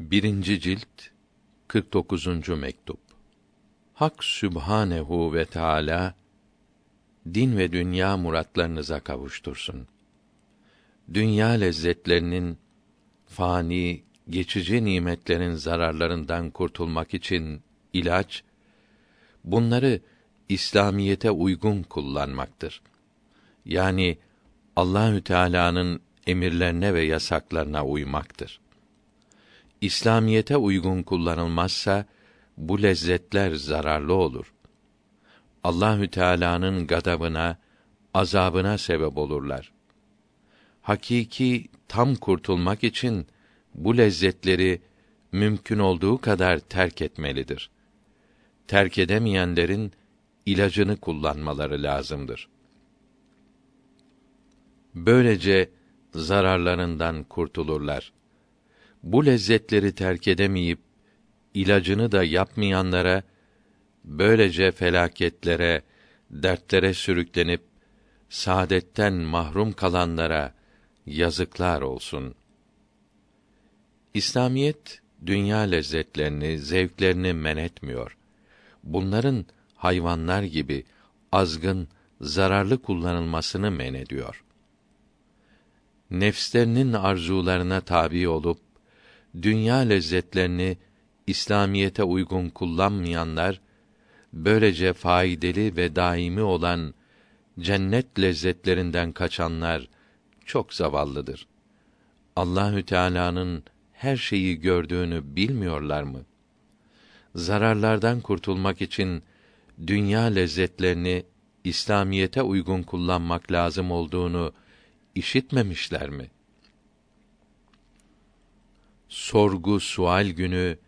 Birinci cilt 49. mektup. Hak Sübhanehu ve Teala din ve dünya muratlarınıza kavuştursun. Dünya lezzetlerinin fani, geçici nimetlerin zararlarından kurtulmak için ilaç bunları İslamiyete uygun kullanmaktır. Yani Allahü Teala'nın emirlerine ve yasaklarına uymaktır. İslamiyete uygun kullanılmazsa bu lezzetler zararlı olur. Allahü Teala'nın gadabına, azabına sebep olurlar. Hakiki tam kurtulmak için bu lezzetleri mümkün olduğu kadar terk etmelidir. Terk edemeyenlerin ilacını kullanmaları lazımdır. Böylece zararlarından kurtulurlar. Bu lezzetleri terk edemeyip ilacını da yapmayanlara böylece felaketlere, dertlere sürüklenip saadetten mahrum kalanlara yazıklar olsun. İslamiyet dünya lezzetlerini, zevklerini men etmiyor. Bunların hayvanlar gibi azgın, zararlı kullanılmasını men ediyor. Nefslerinin arzularına tabi olup dünya lezzetlerini İslamiyete uygun kullanmayanlar böylece faydalı ve daimi olan cennet lezzetlerinden kaçanlar çok zavallıdır. Allahü Teala'nın her şeyi gördüğünü bilmiyorlar mı? Zararlardan kurtulmak için dünya lezzetlerini İslamiyete uygun kullanmak lazım olduğunu işitmemişler mi? Sorgu sual günü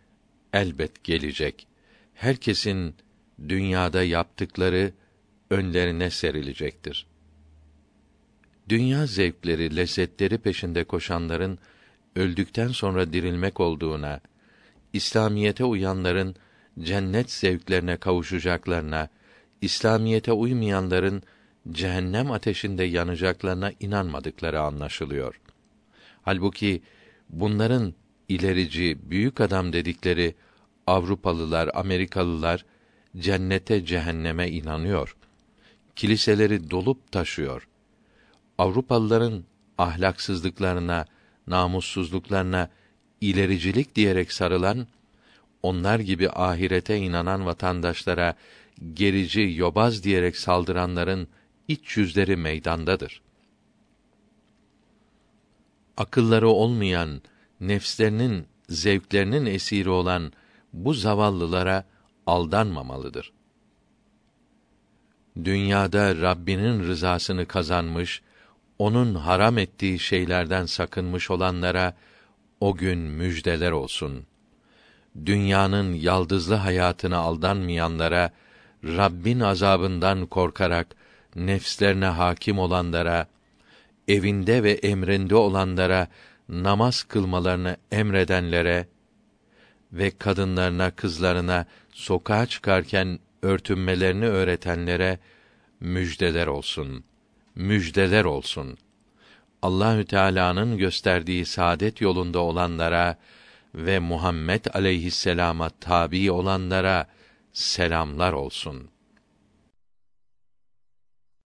elbet gelecek. Herkesin dünyada yaptıkları önlerine serilecektir. Dünya zevkleri, lezzetleri peşinde koşanların öldükten sonra dirilmek olduğuna, İslamiyete uyanların cennet zevklerine kavuşacaklarına, İslamiyete uymayanların cehennem ateşinde yanacaklarına inanmadıkları anlaşılıyor. Halbuki bunların ilerici, büyük adam dedikleri Avrupalılar, Amerikalılar cennete, cehenneme inanıyor. Kiliseleri dolup taşıyor. Avrupalıların ahlaksızlıklarına, namussuzluklarına ilericilik diyerek sarılan onlar gibi ahirete inanan vatandaşlara gerici, yobaz diyerek saldıranların iç yüzleri meydandadır. Akılları olmayan, nefslerinin zevklerinin esiri olan bu zavallılara aldanmamalıdır. Dünyada Rabbinin rızasını kazanmış, onun haram ettiği şeylerden sakınmış olanlara o gün müjdeler olsun. Dünyanın yaldızlı hayatına aldanmayanlara, Rabbin azabından korkarak nefslerine hakim olanlara, evinde ve emrinde olanlara namaz kılmalarını emredenlere ve kadınlarına, kızlarına sokağa çıkarken örtünmelerini öğretenlere müjdeler olsun. Müjdeler olsun. Allahü Teala'nın gösterdiği saadet yolunda olanlara ve Muhammed aleyhisselama tabi olanlara selamlar olsun.''